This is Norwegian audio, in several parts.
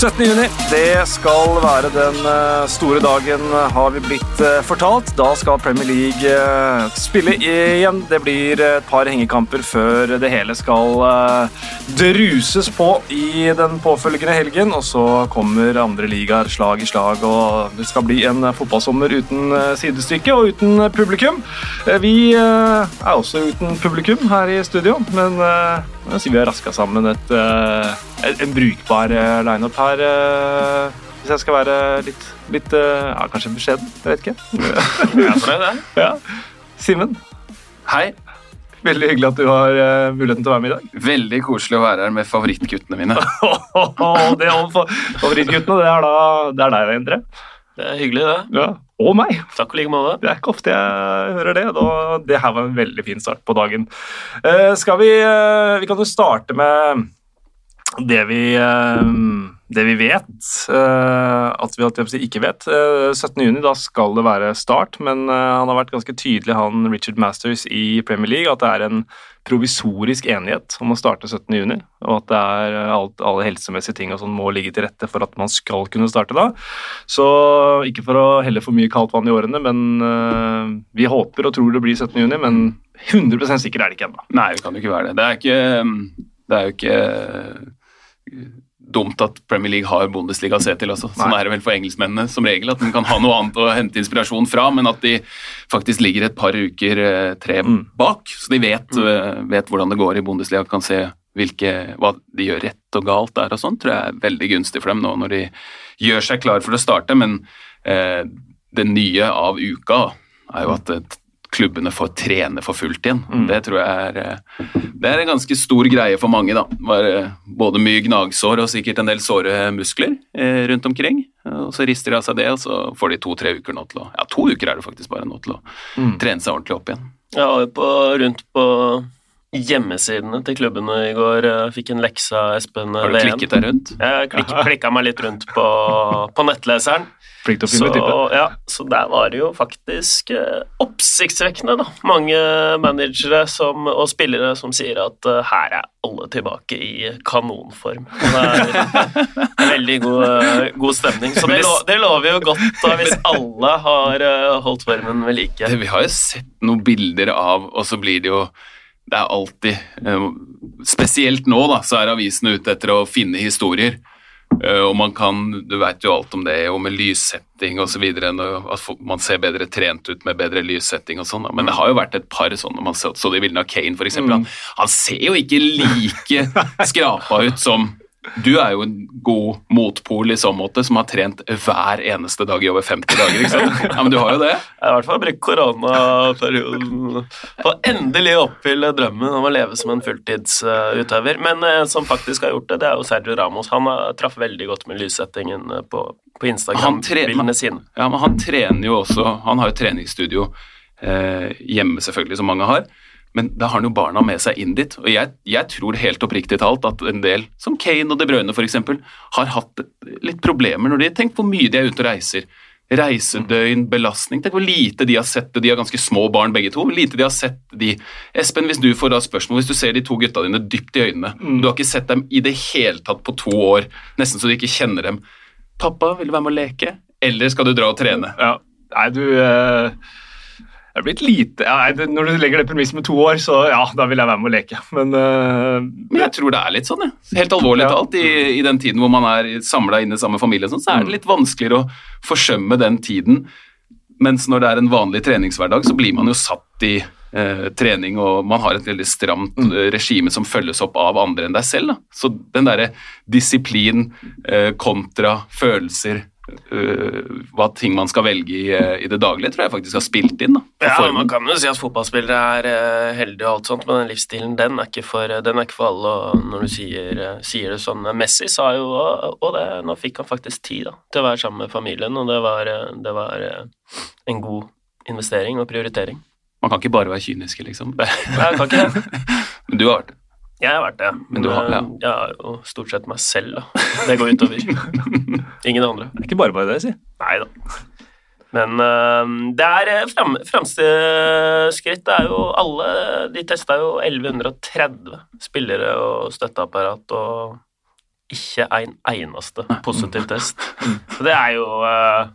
17. juni, det skal være den eh, store dagen, har vi blitt eh, fortalt. Da skal Premier League eh, spille igjen. Det blir et par hengekamper før det hele skal druses på i den påfølgende helgen. Og så kommer andre ligaer slag i slag, og det skal bli en fotballsommer uten sidestykke og uten publikum. Vi er også uten publikum her i studio, men sier vi har raska sammen et en brukbar uh, lineup her. Uh, hvis jeg skal være litt, litt ja, kanskje beskjeden. Jeg vet ikke. jeg er fornøyd, jeg. Ja. Simen. Hei. Veldig hyggelig at du har uh, muligheten til å være med i dag. Veldig koselig å være her med favorittguttene mine. det om favorittguttene, det er da det er deg, Endre. Det er hyggelig, det. Ja. Og meg. Takk i like måte. Det er ikke ofte jeg hører det. Da, Det her var en veldig fin start på dagen. Uh, skal vi, uh, vi kan jo starte med det vi, eh, det vi vet, eh, at vi ikke vet 17.6 eh, da skal det være start, men han har vært ganske tydelig, han Richard Masters i Premier League, at det er en provisorisk enighet om å starte 17.6, og at det er alt, alle helsemessige ting og sånn må ligge til rette for at man skal kunne starte da. Så ikke for å helle for mye kaldt vann i årene, men vi håper og tror det blir 17.6, men 100% sikker er det ikke ennå. Nei, det kan jo ikke være det. Det er, ikke, det er jo ikke dumt at Premier League har Bundesliga å se til også. Sånn er det vel for engelskmennene som regel, at de kan ha noe annet å hente inspirasjon fra, men at de faktisk ligger et par uker eh, tre mm. bak, så de vet, mm. Eh, vet, hvordan det går i Bundesliga, kan se hvilke, hva de gjør rett og galt der og sånn, tror jeg er veldig gunstig for dem nå når de gjør seg klar for å starte, men eh, det nye av uka er jo at klubbene får trene for fullt igjen. Mm. Det tror jeg er, eh, det er en ganske stor greie for mange. da. Var eh, både mye gnagsår og sikkert en del såre muskler eh, rundt omkring. Og Så rister de av seg det, og så får de to-tre uker nå til å Ja, to uker er det faktisk bare nå til å mm. trene seg ordentlig opp igjen. Jeg var jo på, rundt på hjemmesidene til klubbene i går. Jeg fikk en lekse av Espen Har du klikket deg rundt? Jeg klik, klikka meg litt rundt på, på nettleseren. Flink til å finne type. Ja, så der var det jo faktisk eh, oppsiktsvekkende, da. Mange managere som, og spillere som sier at uh, her er alle tilbake i kanonform. Det er veldig god, uh, god stemning. Så det, lo, det, lover jo godt da, hvis alle har uh, holdt formen ved like. Vi har jo sett noen bilder av, og så blir det jo det er alltid Spesielt nå da, så er avisene ute etter å finne historier. Eh, og man kan, Du vet jo alt om det, og med lyssetting osv. At man ser bedre trent ut med bedre lyssetting og sånn. Men det har jo vært et par sånne. Man så, så det i bildene av Kane, f.eks. Mm. Han, han ser jo ikke like skrapa ut som du er jo en god motpol i så måte, som har trent hver eneste dag i over 50 dager. ikke sant? Ja, Men du har jo det. Jeg har i hvert fall brukt koronaperioden på endelig å oppfylle drømmen om å leve som en fulltidsutøver. Men en eh, som faktisk har gjort det, det er jo Sergio Ramos. Han har traff veldig godt med lyssettingen eh, på, på Instagram-bildene sine. Ja, men han trener jo også Han har jo treningsstudio eh, hjemme, selvfølgelig, som mange har. Men da har han jo barna med seg inn dit. Og jeg, jeg tror helt oppriktig talt at en del, som Kane og De Bruyne f.eks., har hatt litt problemer når de Tenk hvor mye de er ute og reiser. Reisedøgn, belastning. Tenk hvor lite de har sett det. De har ganske små barn begge to. Lite de har sett de. Espen, hvis du får da spørsmål, hvis du ser de to gutta dine dypt i øynene mm. Du har ikke sett dem i det hele tatt på to år, nesten så du ikke kjenner dem. Pappa, vil du være med å leke? Eller skal du dra og trene? Ja. Nei, du... Uh det er blitt lite ja, Når du legger det premisset med to år, så ja, da vil jeg være med å leke. Men, uh, Men jeg tror det er litt sånn, ja. helt alvorlig ja. talt. I, I, den tiden hvor man er samla inne i samme familie, sånn, så er det mm. litt vanskeligere å forsømme den tiden. Mens når det er en vanlig treningshverdag, så blir man jo satt i eh, trening, og man har et veldig stramt mm. Eh, regime som følges opp av andre enn deg selv. Da. Så den derre disiplin eh, kontra følelser hva ting man skal velge i, uh, i, det daglige, tror jeg faktisk har spilt inn. Da, ja, formen. Man kan jo si at fotballspillere er uh, heldige og alt sånt, men den livsstilen den er ikke for, er ikke for alle. Og når du sier, sier, det sånn Messi sa jo og det, nå fikk han faktisk tid da, til å være sammen med familien, og det var, det var en god investering og prioritering. Man kan ikke bare være kyniske, liksom. Nei, jeg kan ikke det. Men du har vært det. Jeg har vært det, men, men har, ja. jeg har jo stort sett meg selv, da. Det går utover. Ingen andre. Det er ikke bare bare det, si. Nei da. Men uh, det er eh, frem, fremskritt. Det er jo alle De testa jo 1130 spillere og støtteapparat og ikke en eneste positiv test. Så det er jo uh,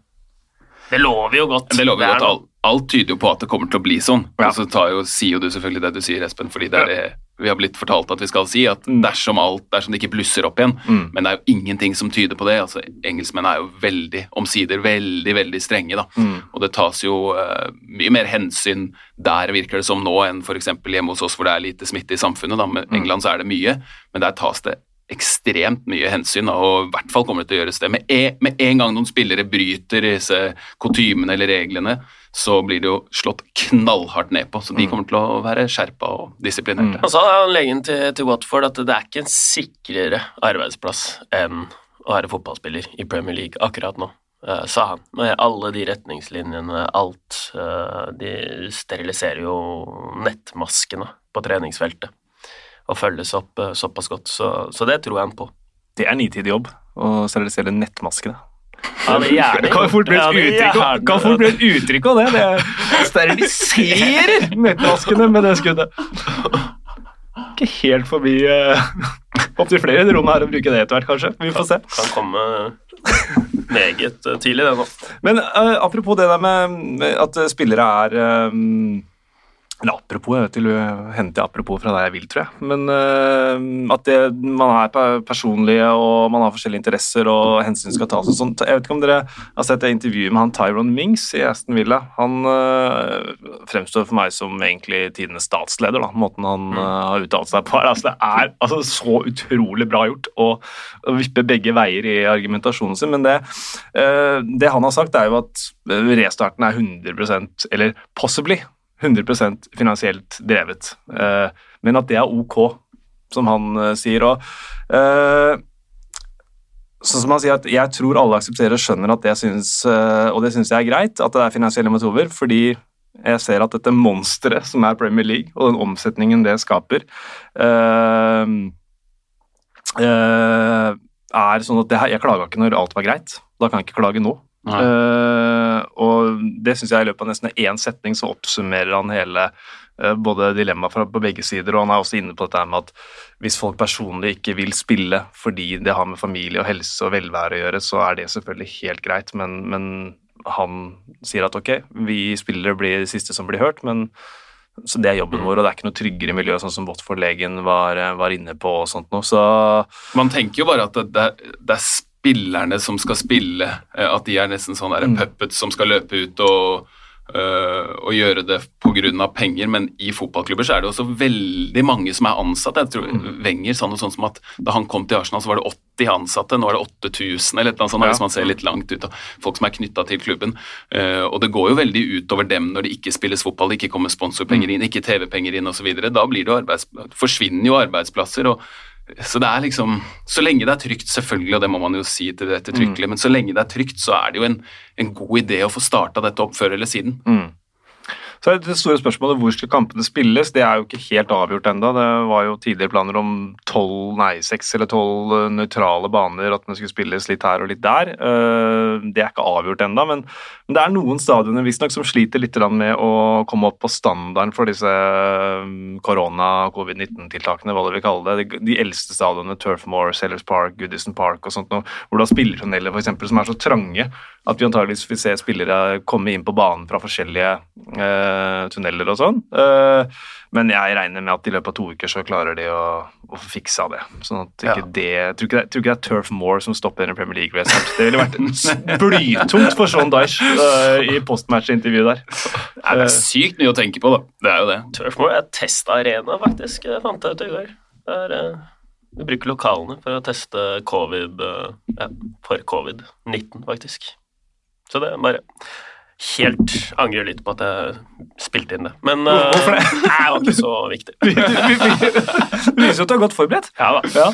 Det lover jo godt. Det lover jo godt. Alt, alt tyder jo på at det kommer til å bli sånn. Ja. Og så tar jo, sier jo du selvfølgelig det du sier, Espen, fordi det er det vi har blitt fortalt at vi skal si, at dersom alt, dersom det ikke blusser opp igjen, Mm. men det er jo ingenting som tyder på det. altså Engelskmenn er jo veldig, omsider veldig, veldig strenge, da. Mm. Og det tas jo uh, mye mer hensyn der, virker det som nå, enn f.eks. hjemme hos oss hvor det er lite smitte i samfunnet. da. Med England så er det mye, men der tas det ekstremt mye hensyn, og i hvert fall kommer det til å gjøres det. Med, en, med en gang noen spillere bryter disse kutymene eller reglene, så blir det jo slått knallhardt ned på. Så de kommer til å være skjerpa og disiplinerte. Og så sa han legen til, til Watford at det er ikke en sikrere arbeidsplass enn å være fotballspiller i Premier League akkurat nå, eh, sa han. Med alle de retningslinjene, alt. eh, de steriliserer jo nettmaskene på treningsfeltet og følges opp eh, såpass godt, så, så det tror jeg han på. Det er nitid jobb å sterilisere nettmaskene. Ja, det gjerne kan fort bli et uttrykk, gjerne- kan fort bli et uttrykk av det. Det steriliserer nettmaskene med det skuddet. Ikke helt forbi uh, Opptil flere i rommet her å bruke det etter hvert, kanskje. Vi får se. Kan komme meget eh, tidlig, det nå. Men uh, apropos det der med, at spillere er eh, Eller apropos, jeg vet ikke, hente apropos fra deg jeg vil, tror jeg. Men uh, at det, man er pe- personlige, og man har forskjellige interesser, og hensyn skal tas og sånt. Jeg vet ikke om dere har sett det intervjuet med han Tyron Mings i Aston Villa. Han uh, fremstår for meg som egentlig tidenes statsleder, da, måten han uh, har uttalt seg på. her. Altså, det er altså, så utrolig bra gjort å vippe begge veier i argumentasjonen sin, men det, det han har sagt, er jo at restarten er 100% eller possibly 100% finansielt drevet, eh, men at det er ok, som han eh, sier. og eh, Sånn som han sier at Jeg tror alle aksepterer skjønner at det syns, og det syns jeg er greit, at det er finansielle motiver, fordi jeg ser at dette monsteret som er Premier League, og den omsetningen det skaper, er sånn at det her, Jeg klaga ikke når alt var greit. Da kan jeg ikke klage nå. Nei. Eh, og det syns jeg i løpet av nesten én setning så oppsummerer han hele eh, både dilemmaet på begge sider, og han er også inne på dette med at hvis folk personlig ikke vil spille fordi det har med familie og helse og velvære å gjøre, så er det selvfølgelig helt greit, men, men han sier at ok, vi spillere blir de siste som blir hørt, men så det er jobben vår, og det er ikke noe tryggere miljø, sånn som Watford-legen var, var inne på og sånt noe, så Man tenker jo bare at det, det er spillerne som skal spille, eh, at de er nesten sånn Mm. puppets som skal løpe ut og, øh, og gjøre det pga. penger, men i fotballklubber så er det også veldig mange som er ansatte. Jeg tror Mm. Wenger sa noe sånt som at da han kom til Arsenal, så var det 80 ansatte, nå er det 8000 eller annet sånt, Ja. hvis man ser litt langt ut folk som er knytta til klubben. Uh, og det går jo veldig utover dem når det ikke spilles fotball, det ikke kommer sponsorpenger inn, ikke TV-penger inn osv. Da blir det jo arbeids, forsvinner jo arbeidsplasser. og så det er liksom, Så lenge det er trygt, selvfølgelig, og det må man jo si til det mm. men så lenge det er trygt, så er det jo en, en god idé å få starta dette opp før eller siden. Mm. Så er det store spørsmålet hvor skal kampene spilles. Det er jo ikke helt avgjort ennå. Det var jo tidligere planer om 12, nei, seks eller 12 nøytrale baner, at den skulle spilles litt her og litt der. Eh, Det er ikke avgjort ennå, men, det er noen stadioner visstnok som sliter litt med å komme opp på standarden for disse eh, korona-covid-19-tiltakene, hva du vil kalle det. De, eldste stadionene, Turfmore, Sellers Park, Goodison Park og sånt noe, hvor du har spillertunneler eksempel, som er så trange at vi antageligvis vil se spillere komme inn på banen fra forskjellige eh, tunneler og sånn. Eh, men jeg regner med at i løpet av to uker så klarer de å, å fikse fiksa det. Sånn at ikke Ja. det jeg tror ikke det, tror ikke det er Turf Moor som stopper en Premier League Race. Det ville vært blytungt for Sean Dyche eh, i postmatch-intervjuet der. Nei, det er sykt mye å tenke på, da. Det er jo det. Turf Moor er testarena, faktisk. Jeg fant jeg ut i går. Det er, eh, vi bruker lokalene for å teste covid eh, ja, for covid-19, faktisk. Så det er bare helt Angrer litt på at jeg spilte inn det. Men uh, Hvorfor det? nei, det var ikke så viktig. Det viser jo at du er godt forberedt. Ja da. Ja.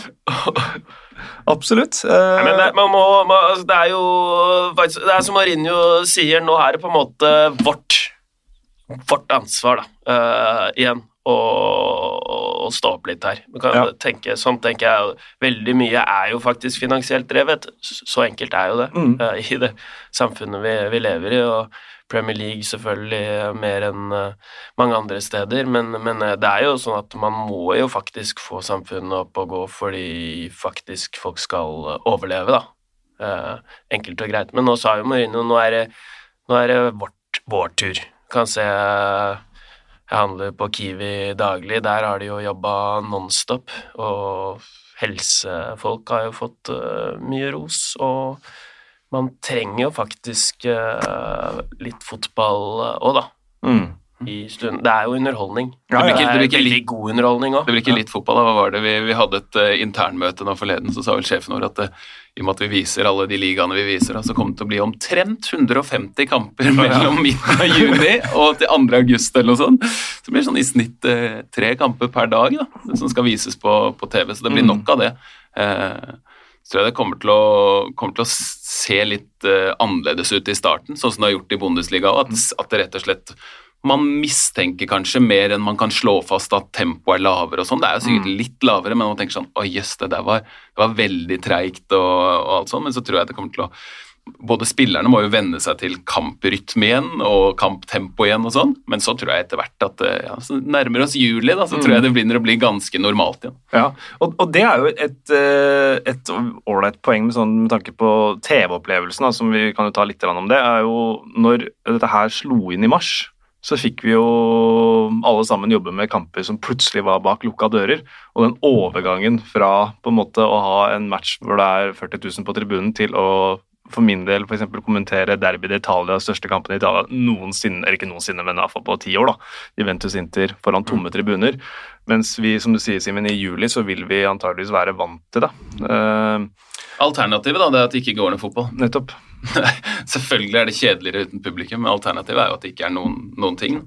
Absolutt. Uh, Nei, men det, man må, man, altså, det er jo faktisk, Det er som Marinho sier, nå er det på en måte vårt vårt ansvar da, Uh, igjen å, å stå opp litt her. Man kan Ja. tenke, sånn tenker jeg, veldig mye er jo faktisk finansielt drevet. Så enkelt er jo det Mm. uh, i det samfunnet vi, vi lever i. og Premier League selvfølgelig mer enn uh, mange andre steder, men, men uh, det er jo sånn at man må jo faktisk få samfunnet opp og gå fordi faktisk folk skal overleve, da. Enkelt og greit. Men nå sa jo Marino nå er det, nå er det vårt, vår tur. Kan se Jeg handler på Kiwi daglig. Der har de jo jobba nonstop, og helsefolk har jo fått eh, mye ros. og man trenger jo faktisk eh, litt fotball òg, da. Mm. I stunden. Det er jo underholdning. Ja. Det Det er blir ikke litt- god underholdning òg. Det blir ikke litt fotball, da. Hva var det? Vi, vi hadde et uh, internmøte nå forleden, så sa vel sjefen vår at uh, i og med at vi viser alle de ligaene vi viser, så kommer det til å bli omtrent 150 kamper mellom midten av juni og til 2. august eller noe sånt. Så det blir sånn i snitt eh, tre kamper per dag da, som skal vises på, på TV, så det blir Mm. nok av det. Eh, så tror jeg det kommer til å, kommer til å se litt eh, annerledes ut i starten, sånn som det har gjort i Bundesliga, at, at det rett og slett man mistenker kanskje mer enn man kan slå fast at tempoet er lavere og sånn. Det er jo sikkert litt lavere, men man tenker sånn Å, jøss, det der var, det var veldig treigt og, og alt sånn. Men så tror jeg det kommer til å Både spillerne må jo venne seg til kamprytme igjen og kamptempo igjen og sånn, men så tror jeg etter hvert at eh, ja, så nærmer oss juli, da, så tror jeg det begynner å bli ganske normalt igjen. Ja, og, og det er jo et eh, ålreit poeng med, sånn, med tanke på TV-opplevelsen, som vi kan jo ta litt om det, er jo når dette her slo inn i mars, så fikk vi jo alle sammen jobbe med kamper som plutselig var bak lukka dører, og den overgangen fra på en måte å ha en match hvor det er 40 000 på tribunen, til å for min del eksempel, kommentere Derby d'Italia, Italia, største kampen i Italia noensinne, eller ikke noensinne, men i hvert fall på ti år, da. Juventus Inter foran tomme tribuner. Mens vi, som du sier, Simen, i juli så vil vi antageligvis være vant til det. Uh, Alternativet da, det er at det ikke går ned fotball. nettopp. Selvfølgelig er det kjedeligere uten publikum, men alternativet er jo at det ikke er noen, noen ting.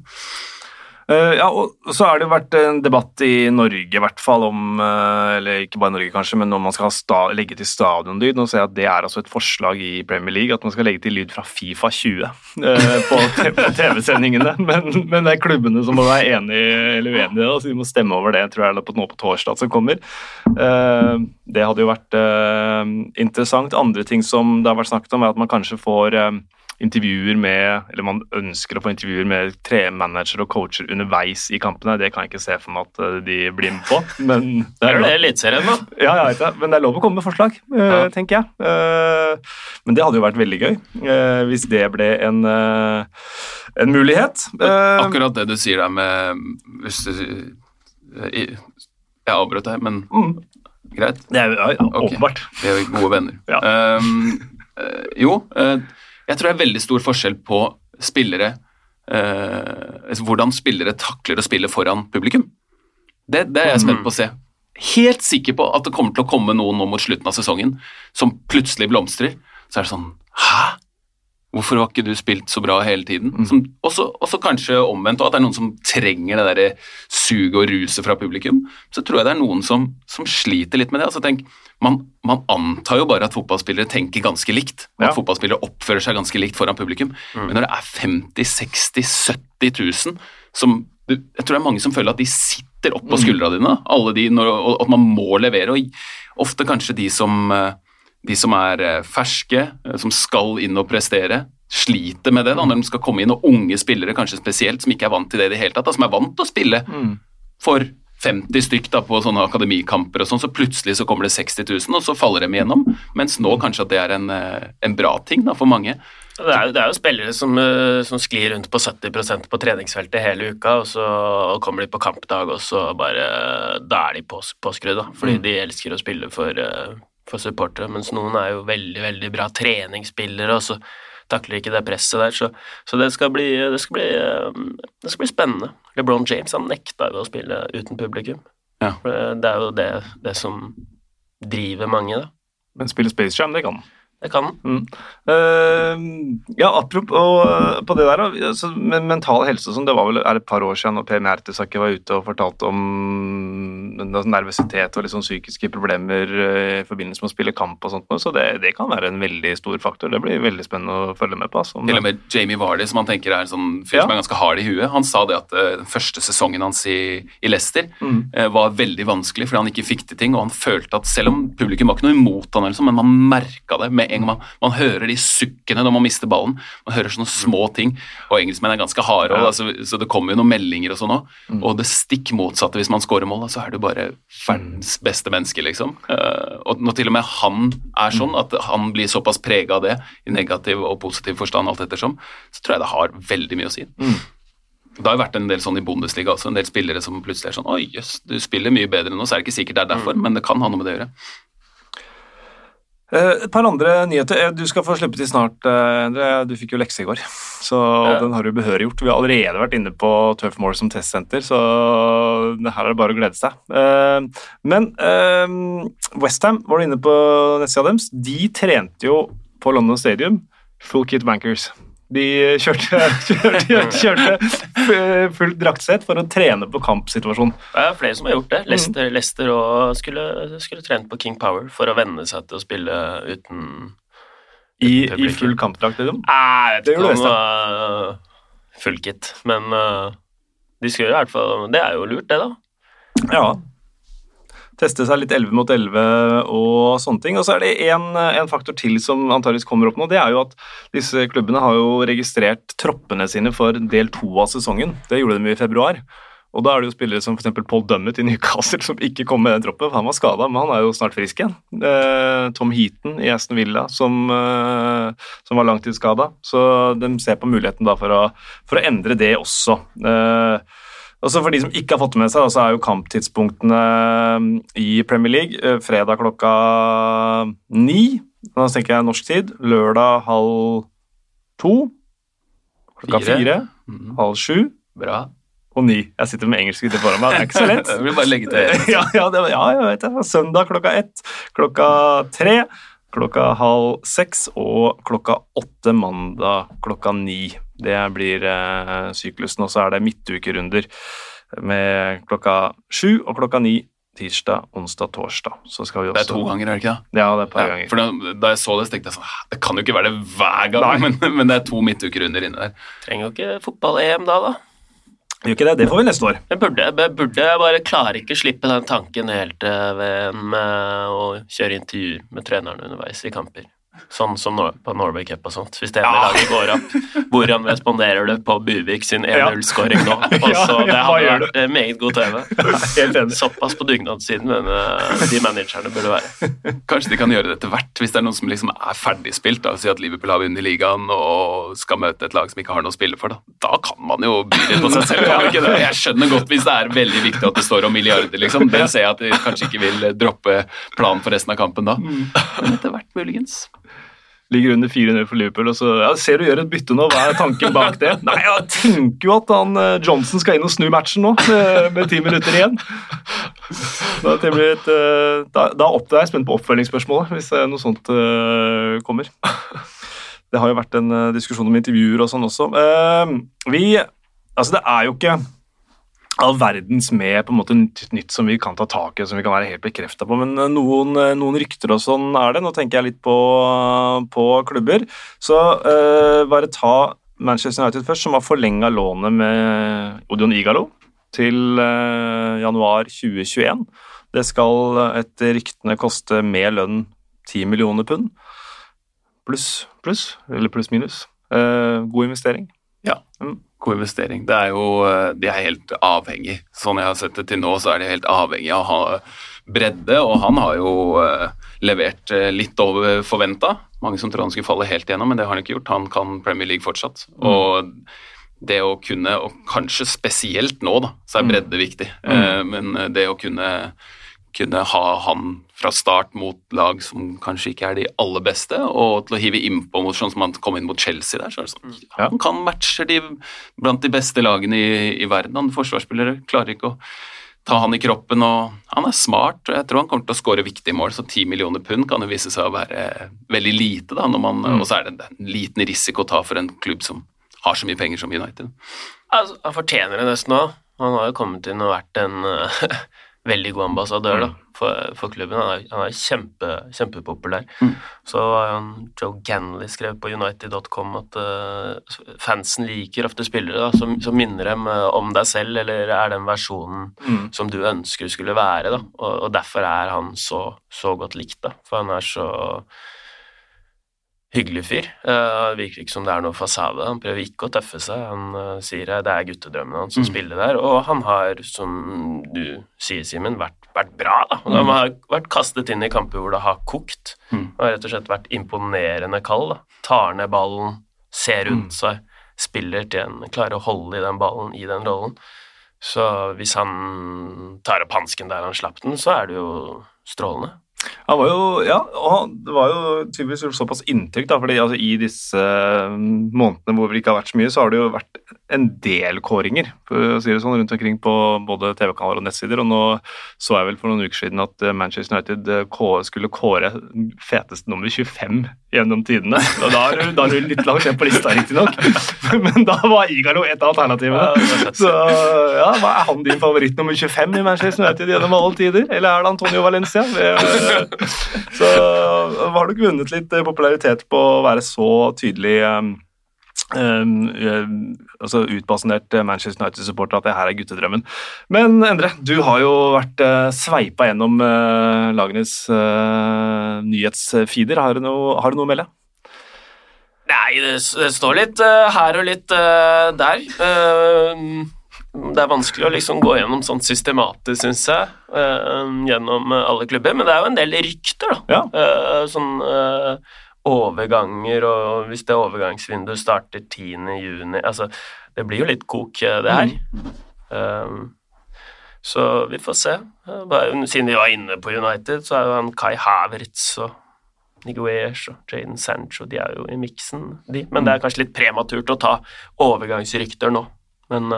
Eh, ja, og så har det vært en debatt i Norge, i hvert fall, om eh, Eller ikke bare i Norge, kanskje, men om man skal legge til stadionlyd. Nå ser jeg at det er altså et forslag i Premier League, at man skal legge til lyd fra Fifa 20 eh, på, på TV-sendingene. Men, men det er klubbene som må være enige eller uenige, så de må stemme over det, tror jeg, nå på torsdag som kommer. Det hadde jo vært interessant. Andre ting som det har vært snakket om, er at man kanskje får intervjuer med Eller man ønsker å få intervjuer med tre managere og coacher underveis i kampene. Det kan jeg ikke se for meg at eh, de blir med på. Men det er det er Eliteserien, da? ja, jeg vet det, men det er lov å komme med forslag, eh, Ja. tenker jeg. Eh, men det hadde jo vært veldig gøy hvis det ble en, en mulighet. Akkurat det du sier der med hvis du, Jeg avbrøt deg, men mm, greit. det er ja, åpenbart. Vi er gode venner. Ja. Eh, jo, eh, jeg tror det er veldig stor forskjell på spillere eh, altså Hvordan spillere takler å spille foran publikum. Det, det er jeg spent på å se. Helt sikker på at det kommer til å komme noen nå mot slutten av sesongen som plutselig blomstrer. Så er det sånn Hæ? Hvorfor har ikke du spilt så bra hele tiden? Mm. Og så kanskje omvendt, og at det er noen som trenger det der suget og ruset fra publikum. Så tror jeg det er noen som, som sliter litt med det. Altså tenk, man, man antar jo bare at fotballspillere tenker ganske likt, og at fotballspillere oppfører seg ganske likt foran publikum. Men når det er 50 60 70 000 som Jeg tror det er mange som føler at de sitter oppå skuldra dine, alle de, når, og at man må levere. og Ofte kanskje de som eh, de som er eh, ferske, eh, som skal inn og prestere, sliter med det da, når de skal komme inn, og unge spillere kanskje spesielt, som ikke er vant til det i det hele tatt, da, som er vant til å spille for 50 stykk da, på sånne akademikamper og sånn, så plutselig så kommer det 60 000, og så faller de igjennom, mens nå kanskje at det er en, eh, en bra ting da, for mange. Det er, det er jo spillere som, eh, som sklir rundt på 70% på treningsfeltet hele uka, og så kommer de på kampdag, og så bare Da er de på, påskrudd, da, fordi de elsker å spille for, eh, for supportere. Mens noen er jo veldig, veldig bra treningsspillere, og så takler ikke det presset der. Så, så det, skal bli, det, skal bli, eh, det skal bli spennende. LeBron James han nekta jo å spille uten publikum. Ja. Det det er jo det, det som driver mange, da. Men spille Space Jam, det kan han. Det kan den. Mm. Uh, ja, apropos uh, på det der, altså, med mental helse sånn, det var vel er et par år siden når Per Mertesaker var ute og fortalte om nervøsitet og liksom psykiske problemer uh, i forbindelse med å spille kamp og sånt, så det, det, kan være en veldig stor faktor. Det blir veldig spennende å følge med på. Altså, Til og med Jamie Vardy, som han tenker er en sånn fyr ja. som er ganske hard i huet, han sa det at den første sesongen hans i, i Leicester mm. var veldig vanskelig fordi han ikke fikk til ting, og han følte at selv om publikum var ikke noe imot han, liksom, men man merka det med en gang man, man hører de sukkene når man mister ballen. Man hører sånne små ting. Og engelskmenn er ganske harde, ja. altså, så det kommer jo noen meldinger og sånn òg. Mm. Og det stikk motsatte hvis man scorer mål, så er du bare verdens beste menneske, liksom. Uh, og når til og med han er sånn, at han blir såpass prega av det, i negativ og positiv forstand alt ettersom, så tror jeg det har veldig mye å si. Mm. Det har jo vært en del sånn i Bundesliga også, en del spillere som plutselig er sånn Oi, jøss, du spiller mye bedre nå, så er det ikke sikkert det er derfor, mm. men det kan ha noe med det å gjøre. Eh, et par andre nyheter. Eh, du skal få slippe til snart, eh, Endre. Du fikk jo lekse i går, så ja. den har du behøriggjort. Vi har allerede vært inne på Turf Moor som testsenter, så her er det bare å glede seg. Men Westham var du inne på nettsida deres. De trente jo på London Stadium, full kit bankers. De kjørte, kjørte, kjørte fullt draktsett for å trene på kampsituasjon. Det er flere som har gjort det. Lester, mm. Lester og skulle, skulle trent på King Power for å venne seg til å spille uten, I, I, full kampdrakt, liksom? Nei, det ikke om uh, full kit, men uh, de skal i hvert fall Det er jo lurt, det, da. Ja teste seg litt 11 mot 11 og sånne ting. Og så er det en, en faktor til som antakeligvis kommer opp nå. Det er jo at disse klubbene har jo registrert troppene sine for del to av sesongen. Det gjorde de i februar. Og da er det jo spillere som f.eks. Paul Dummet i Newcastle som ikke kom med den troppen. Han var skada, men han er jo snart frisk igjen. Eh, Tom Heaton i Aston Villa som, eh, som var langtidsskada. Så de ser på muligheten da for å, for å endre det også. Eh, og så For de som ikke har fått det med seg, så er jo kamptidspunktene um, i Premier League eh, fredag klokka ni. Da tenker jeg norsk tid. Lørdag halv to. Klokka fire. fire mm. Halv sju. Bra. Og ni. Jeg sitter med engelsk ute foran meg, det er ikke så lett. jeg vil bare legge til ja, ja, det, ja, jeg vet det. Søndag klokka ett. Klokka tre. Klokka halv seks og klokka åtte mandag klokka ni. Det blir eh, syklusen. Og så er det midtukerunder med klokka sju og klokka ni tirsdag, onsdag, torsdag. Så skal vi også... Det er to ganger, er det ikke det? Ja, det er et par ja, ganger. For da, da, jeg så det, så tenkte jeg sånn Det kan jo ikke være det hver gang, men, men, det er to midtukerunder inne der. Trenger jo ikke fotball-EM da, da. Gjør ikke det. Det får vi neste år. Jeg burde, jeg burde bare klarer ikke slippe den tanken helt ved VM å kjøre intervjuer med trenerne underveis i kamper. Sånn som på Norway Cup og sånt. Hvis det ene ja. laget går opp, hvordan responderer du på Buvik sin 1-0-skåring nå? Også, det hadde vært eh, meget god TV. Såpass på dugnadssiden uh, de managerne burde være. Kanskje de kan gjøre det etter hvert, hvis det er noen som liksom er ferdigspilt. Da. Si at Liverpool har vunnet ligaen og skal møte et lag som ikke har noe å spille for. Da, da kan man jo by litt på seg selv. Jeg skjønner godt hvis det er veldig viktig at det står om milliarder, liksom. Det ser jeg at de kanskje ikke vil droppe planen for resten av kampen da. Mm. Men etter hvert, muligens ligger under 4-0 for Liverpool. og så ja, Ser du gjør et bytte nå, hva er tanken bak det? Nei, Jeg tenker jo at han, eh, Johnson skal inn og snu matchen nå, med ti minutter igjen. Da, et, eh, da, da er jeg spent på oppfølgingsspørsmålet, hvis noe sånt kommer. Det har jo vært en diskusjon om intervjuer og sånn også. Vi Altså, det er jo ikke all verdens med på en måte nytt som vi kan ta tak i, som vi kan være helt bekrefta på. Men eh, noen, eh, noen, rykter og sånn er det. Nå tenker jeg litt på, på klubber. Så uh, bare ta Manchester United først, som har forlenga lånet med Odion Igalo til uh, januar 2021. Det skal etter ryktene koste med lønn 10 millioner pund. Pluss, pluss, eller pluss-minus. Uh, god investering. Ja. Mm god investering. Det er jo, eh, De er helt avhengig. Sånn jeg har sett det til nå, så er de helt avhengig av å ha bredde, og han har jo uh, levert uh, litt over forventa. Mange som tror han skulle falle helt igjennom, men det har han ikke gjort. Han kan Premier League fortsatt. Mm. Og det å kunne, og kanskje spesielt nå, da, så er mm. bredde viktig, mm. men det å kunne kunne ha han fra start mot lag som kanskje ikke er de aller beste, og til å hive innpå mot sånn som han kom inn mot Chelsea der. så er det sånn, ja, Han kan matche de blant de beste lagene i, i verden. Han forsvarsspillere klarer ikke å ta han i kroppen, og han er smart. og Jeg tror han kommer til å skåre viktige mål, så 10 millioner pund kan jo vise seg å være veldig lite. da, når man, mm. Og så er det en liten risiko å ta for en klubb som har så mye penger som United. Altså, han fortjener det nesten òg. Han har jo kommet inn og vært en veldig god ambassadør da, mm. for, for, klubben. Han er, han er kjempe, kjempepopulær. Mm. Så har Joe Ganley skrev på United.com at uh, fansen liker ofte spillere da, som, som, minner dem uh, om deg selv, eller er den versjonen mm. som du ønsker skulle være. Da. Og, og derfor er han så, så godt likt, da. for han er så hyggelig fyr. Uh, virker ikke som det er noe fasade. Han prøver ikke å tøffe seg. Han uh, sier det er guttedrømmen hans som mm. spiller der, og han har, som du sier, Simen, vært, vært, bra. da. Mm. Han har vært kastet inn i kamper hvor det har kokt, mm. og rett og slett vært imponerende kald. da. Tar ned ballen, ser rundt mm. seg, spiller til en klarer å holde i den ballen i den rollen. Så hvis han tar opp hansken der han slapp den, så er det jo strålende. Han var jo, ja, og det var jo tydeligvis såpass inntrykk, da, fordi altså, i disse eh, månedene hvor det ikke har vært så mye, så har det jo vært en del kåringer for å si det sånn, rundt omkring på både TV-kanaler og nettsider. og Nå så jeg vel for noen uker siden at eh, Manchester United eh, skulle kåre feteste nummer 25 gjennom tidene. Og da er du, da er du litt langt ned på lista, riktignok, men da var Igalo et av alternativene. Så ja, hva er han din favoritt nummer 25 i Manchester United gjennom alle tider? Eller er det Antonio Valencia? Så har du vunnet litt popularitet på å være så tydelig um, um, altså utbasunert Manchester United-supporter at det her er guttedrømmen. Men Endre, du har jo vært uh, sveipa gjennom uh, lagenes uh, nyhetsfeeder. Har du noe, har du noe å melde? Nei, det, det, står litt uh, her og litt der. Uh, det er vanskelig å liksom gå gjennom sånn systematisk, syns jeg, uh, gjennom alle klubber. Men det er jo en del rykter, da. Ja. Uh, sånn uh, overganger, og hvis det overgangsvinduet starter 10.6 Altså, det blir jo litt kok, det her. Mm. så vi får se. Siden vi var inne på United, så er jo han Kai Havertz og Niguez og Jaden Sancho de er jo i miksen, de. Men det er kanskje litt prematurt å ta overgangsrykter nå. Men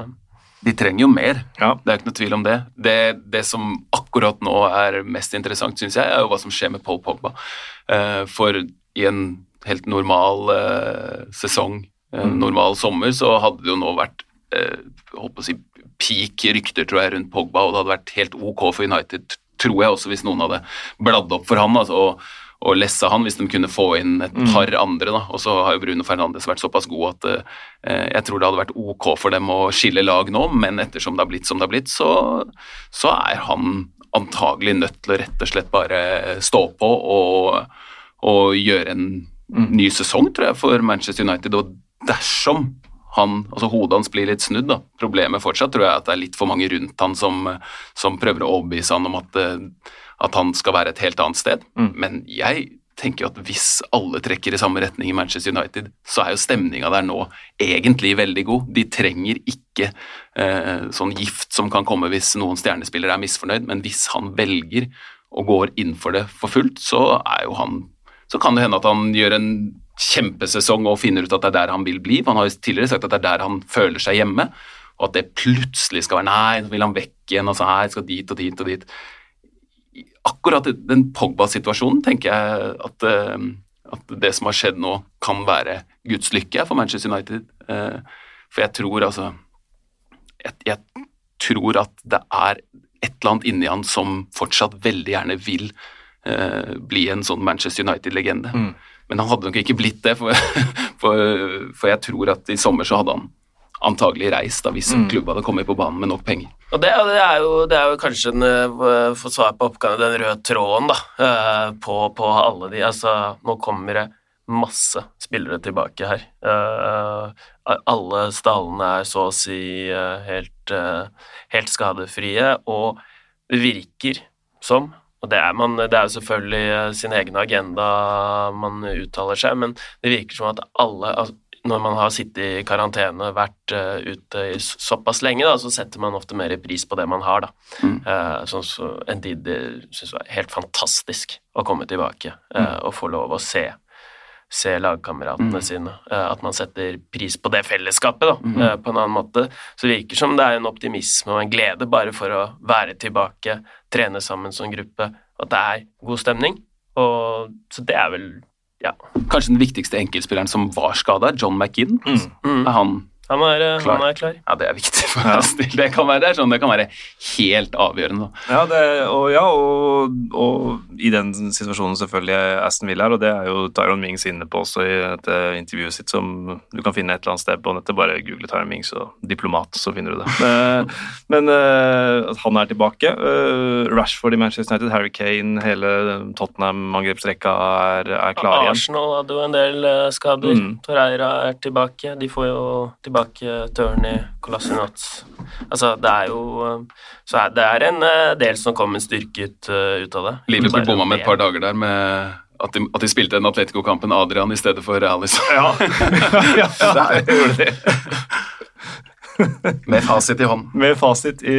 de trenger jo mer, ja. det er ikke noe tvil om det. det. det. som akkurat nå er mest interessant, syns jeg, er jo hva som skjer med Paul Pogba. Uh, for i en helt normal uh, sesong, en mm. normal sommer, så hadde det jo nå vært håper å si, peak rykter tror jeg, rundt Pogba, og det hadde vært helt ok for United, tror jeg også, hvis noen hadde bladd opp for han. altså, og og lesse han hvis de kunne få inn et mm. par mm. andre. da, Og så har jo Bruno Fernandes vært såpass god at eh, jeg tror det hadde vært ok for dem å skille lag nå, men ettersom det har blitt som det har blitt, så, så er han antagelig nødt til å rett og slett bare stå på og, og gjøre en mm. ny sesong, tror jeg, for Manchester United. Og dersom han, altså hodet hans blir litt snudd. da. Problemet fortsatt tror jeg at det er litt for mange rundt han som, som prøver å overbevise han om at eh, at han skal være et helt annet sted. Mm. Men jeg tenker jo at hvis alle trekker i samme retning i Manchester United, så er jo stemninga der nå egentlig veldig god. De trenger ikke eh, sånn gift som kan komme hvis noen stjernespillere er misfornøyd, men hvis han velger og går inn for det for fullt, så er jo han Så kan det hende at han gjør en kjempesesong og finner ut at det er der han vil bli. Han har jo tidligere sagt at det er der han føler seg hjemme, og at det plutselig skal være Nei, nå vil han vekk igjen, og så her skal dit og dit og dit akkurat den Pogba-situasjonen tenker jeg at, uh, at, det som har skjedd nå, kan være Guds lykke for Manchester United. Uh, for jeg tror altså jeg, jeg, tror at det er et eller annet inni han som fortsatt veldig gjerne vil uh, bli en sånn Manchester United-legende. Mm. Men han hadde nok ikke blitt det, for, for, for jeg tror at i sommer så hadde han antagelig reist da, hvis mm. klubben hadde kommet på banen med nok penger. Og Det, det, er, jo, det er, jo, kanskje en, uh, for svar på oppgaven, den røde tråden da, uh, på, på, alle de altså, Nå kommer det masse spillere tilbake her. Uh, alle stallene er så å si helt, helt skadefrie, og det virker som og det er, man, det er jo selvfølgelig sin egen agenda man uttaler seg, men det virker som at alle altså, når man har sittet i karantene, vært uh, ute i såpass lenge, da, så setter man ofte mer pris på det man har. da. Mm. Uh, sånn så en tid det var helt fantastisk å komme tilbake uh, mm. og få lov å se se lagkameratene sine. eh, At man setter pris på det fellesskapet da, eh, på en annen måte. Så det virker som det er en optimisme og en glede bare for å være tilbake, trene sammen som gruppe, at det er god stemning. Og, så det er vel Ja. Kanskje den viktigste enkeltspilleren som var skada, John McGinn. Mm. Er han Han, er, eh, Klar. han er klar. Ja, det er viktig for ja. del. Det kan være, det er sånn, det kan være helt avgjørende. Ja, det, og, ja og, og i den situasjonen selvfølgelig Aston Villa er, og det er jo Tyron Mings inne på også i et intervjuet sitt som du kan finne et eller annet sted på nettet. Bare google Tyron Mings og diplomat, så finner du det. Eh, Men eh, at han er tilbake. eh, Rashford i Manchester United, Harry Kane, hele Tottenham-angrepsrekka er, er klar igjen. Arsenal hadde jo en del skader. Mm. Torreira er tilbake. De får jo tilbake Tørny, Kolassinat Altså, det er jo eh, Så er, det er en eh, del som kommer styrket eh, ut av det. Liverpool bomma med et par dager der med at de, at de spilte den Atletico-kampen Adrian i stedet for Alice. Ja, ja, ja, det gjorde det. Med fasit i hånd. med fasit i,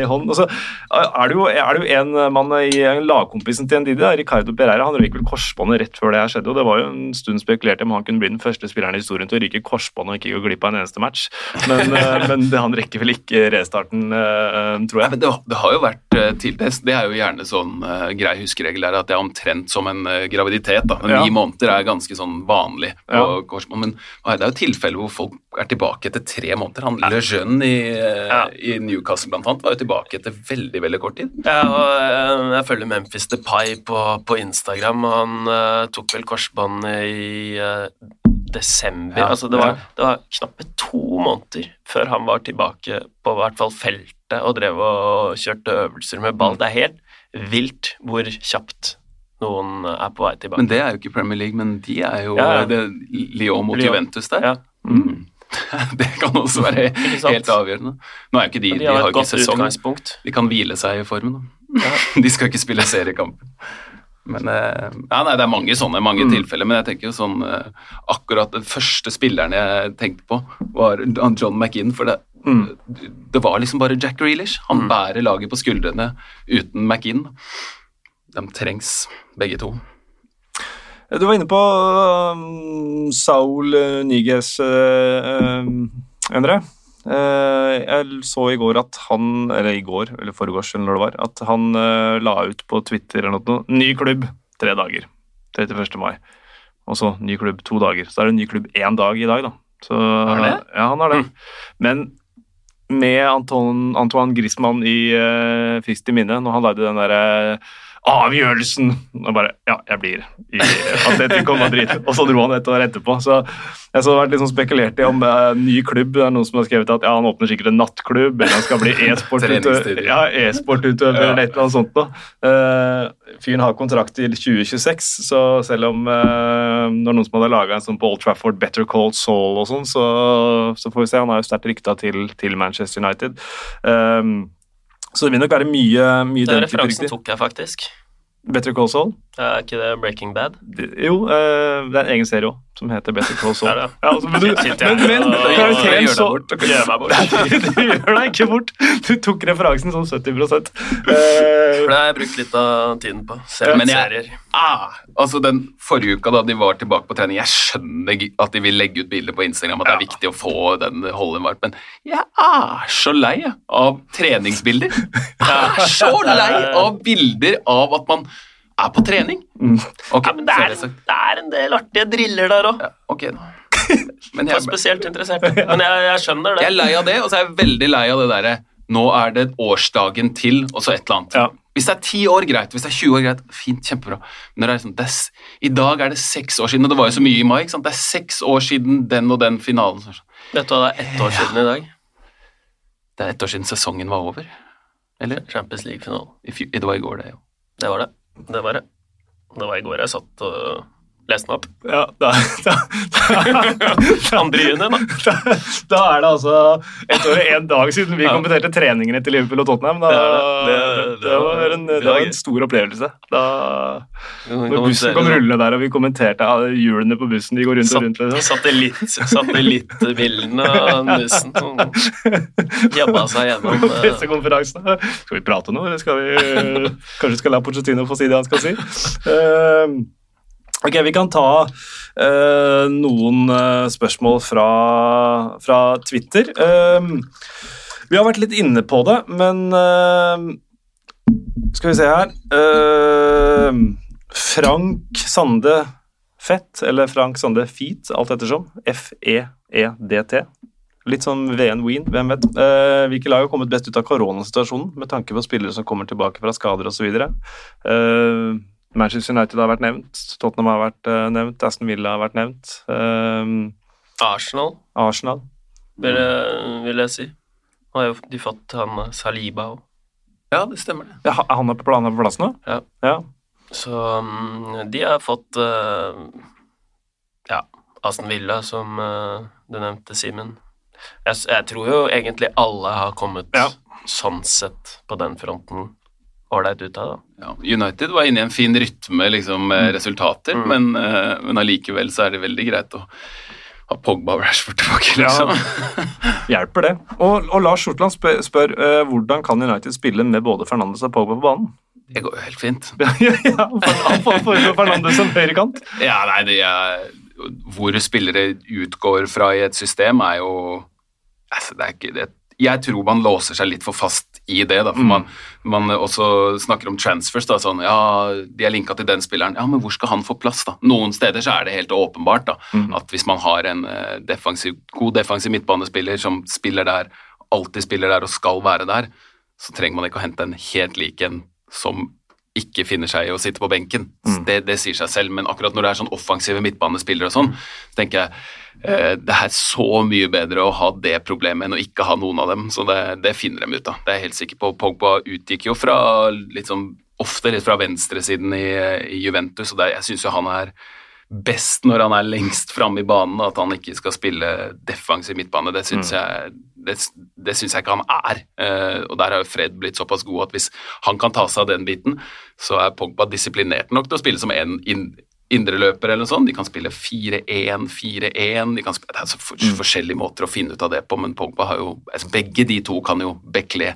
i hånden. Og så er det jo, er det jo en mann i lagkompisen til Ndidi, Ricardo Pereira. Han røyk vel korsbåndet rett før det her skjedde. og Det var jo en stund spekulert om han kunne bli den første spilleren i historien til å ryke korsbåndet og ikke gå glipp av en eneste match. Men, eh, men det, han rekker vel ikke restarten, eh, tror Nei, jeg. men det, det har jo vært tildels. det. Er jo gjerne sånn uh, grei huskeregel der, at det er omtrent som en uh, graviditet. da. Ja. Ni måneder er ganske sånn vanlig på Ja. korsbånd. Men det er jo tilfeller hvor folk er tilbake etter tre måneder. Han Le Jeune i, eh, Ja. i Newcastle blant annet var jo tilbake etter veldig veldig kort tid. Ja, og eh, jeg følger Memphis Depay på, på Instagram, og han uh, tok vel korsbåndet i uh, desember. Ja, altså, det var, ja. det var knappe to måneder før han var tilbake på hvert fall feltet og drev og kjørte øvelser med ball. Det er helt vilt hvor kjapt noen er på vei tilbake. Men det er jo ikke Premier League, men de er jo Ja, ja. det, Lyon mot Lyon. Juventus der. ja. Mm. det kan også være helt avgjørende. Nå er jo ikke de, De de har har et ikke sesong. De kan hvile seg i formen, Ja. De skal ikke spille seriekampen. Men eh, ja, nei, Det er mange sånne mange Mm. tilfeller, men jeg tenker jo sånn eh, akkurat den første spilleren jeg tenkte på, var John McInn. For det, Mm. det var liksom bare Jack Grealish. Han bærer laget på skuldrene uten McInn. De trengs, begge to. Du var inne på um, Saul uh, Nyges, uh, um, Endre. Uh, jeg så i går at han, eller i går, eller foregårs, eller når det var, at han uh, la ut på Twitter eller noe, ny klubb, tre dager. 31. mai. Og så ny klubb to dager. Så er det ny klubb én dag i dag, da. Så, er det? Ja, han har det. Men med Anton, Antoine Griezmann i uh, friskt i minne, når han lagde den derre avgjørelsen Og bare Ja, jeg blir i Atletico Madrid. Og så dro han et år etterpå. Så jeg så har vært sånn spekulert i om en ny klubb Det er noen som har skrevet at ja, han åpner sikkert en nattklubb, eller han skal bli e-sportutøver ja, e-sportutøver eller et eller annet sånt noe. Eh, fyren har kontrakt til 2026, så selv om uh, når noen som hadde laga en sånn på Old Trafford Better Call Soul og sånn, så, så får vi se. Han er jo sterkt rykta til, til Manchester United. Um, så det vil nok være mye, mye Den type referansen Den tok jeg faktisk. Better Call Saul? Er ikke det Breaking Bad? Jo, eh, det er en egen serie òg, som heter Better Call Saul. Ja, altså, men, du, men, men karakteren så bort. Gjør meg bort. Du gjør deg ikke bort! Du tok referansen sånn 70 For eh, det har jeg brukt litt av tiden på. Se Men jeg- serier. Ah, altså den forrige uka da de var tilbake på trening Jeg skjønner at de vil legge ut bilder på Instagram at det er Ja. viktig å få den holden varmt, men jeg er så lei av treningsbilder. Jeg er så lei av bilder av at man er på trening. Okay, Ja, men det er, det er en del artige driller der òg. Ja, ok da. Men Jeg er spesielt interessert. Men jeg, jeg skjønner det. jeg er lei av det, og så er jeg veldig lei av det derre Nå er det årsdagen til, og så et eller annet. Ja. Hvis det er ti år, greit. Hvis det er 20 år, greit. Fint, kjempebra. Men det er sånn, det er, I dag er det seks år siden, og det var jo så mye i mai. ikke sant? Det er seks år siden den og den finalen. Vet du hva det er ett år siden i dag? Det er ett år siden sesongen var over. Eller? Champions League-finalen. Det var i går, det, jo. Det var det. Det var det. Det var i går jeg satt og leste den opp. ja, da, da, Andre juni, da. da, da er det altså ett år og en dag siden vi kommenterte treningene til Liverpool og Tottenham. Da, Det det, det. Det- var en, det var en stor opplevelse. Da, når bussen kom rullende der, og vi kommenterte hjulene på bussen, de går rundt og rundt. Liksom. Satellitt, Satellittbildene av bussen som jabba seg gjennom Pressekonferansen. Skal vi prate nå, eller skal vi kanskje skal la Pochettino få si det han skal si? Eh, Ok, Vi kan ta uh, noen uh, spørsmål fra, fra Twitter. Uh, vi har vært litt inne på det, men Skal vi se her Frank Sande Fett, eller Frank Sande Feet, alt ettersom. F-E-E-D-T. Litt sånn VN Ween, hvem vet. hvilke lag har kommet best ut av koronasituasjonen, med tanke på spillere som kommer tilbake fra skader osv.? Uh, Manchester United har vært nevnt, Tottenham har vært uh, nevnt, Aston Villa har vært nevnt. Uh, Arsenal, Arsenal. Vil, jeg, vil jeg si. Nå har jo de fått han eh, Saliba òg. Ja, det stemmer det. Ja, han er på, planen, på plass nå? Ja. ja. Så um, de har fått uh, Ja, Aston Villa, som uh, du nevnte, Simen. Jeg, jeg, tror jo egentlig alle har kommet ja. sånn sett på den fronten ålreit ut av. det. Ja, United var inne i en fin rytme liksom, med mm. resultater, mm. men, uh, men allikevel så er det veldig greit å ha Pogba og Rashford tilbake. liksom. Ja, hjelper det. Og, og Lars Sortland spør, spør uh, hvordan kan United spille med både Fernandes og Pogba på banen? Det går jo helt fint. ja, for, for, Fernandes som høyrekant? Ja, nei, det er, Hvor spillere utgår fra i et system, er jo altså, det er ikke, det, Jeg tror man låser seg litt for fast i det. Da, for mm. man, man, også snakker om transfers. Da, sånn, ja, De er linka til den spilleren. Ja, men hvor skal han få plass? da? Noen steder så er det helt åpenbart da, mm. at hvis man har en uh, defensiv, god defensiv midtbanespiller som spiller der, alltid spiller der og skal være der, så trenger man ikke å hente en helt lik en som ikke finner seg i å sitte på benken. Mm. Det, det, sier seg selv, men akkurat når det er sånn offensive midtbanespillere og sånn, så tenker jeg eh, det er så mye bedre å ha det problemet enn å ikke ha noen av dem. Så det, det finner de ut av. Det er jeg helt sikker på. Pogba utgikk jo fra litt sånn, ofte litt fra venstresiden i, i Juventus, og det, jeg syns jo han er best når han er lengst framme i banen, at han ikke skal spille defensiv midtbane. Det syns mm. jeg, det, det synes jeg ikke han er. Uh, og der har jo Fred blitt såpass god at hvis han kan ta seg av den biten, så er Pogba disiplinert nok til å spille som en in, indreløper eller noe sånt. De kan spille 4-1, 4-1 de Det er så for, mm. forskjellige måter å finne ut av det på, men Pogba har jo altså Begge de to kan jo bekle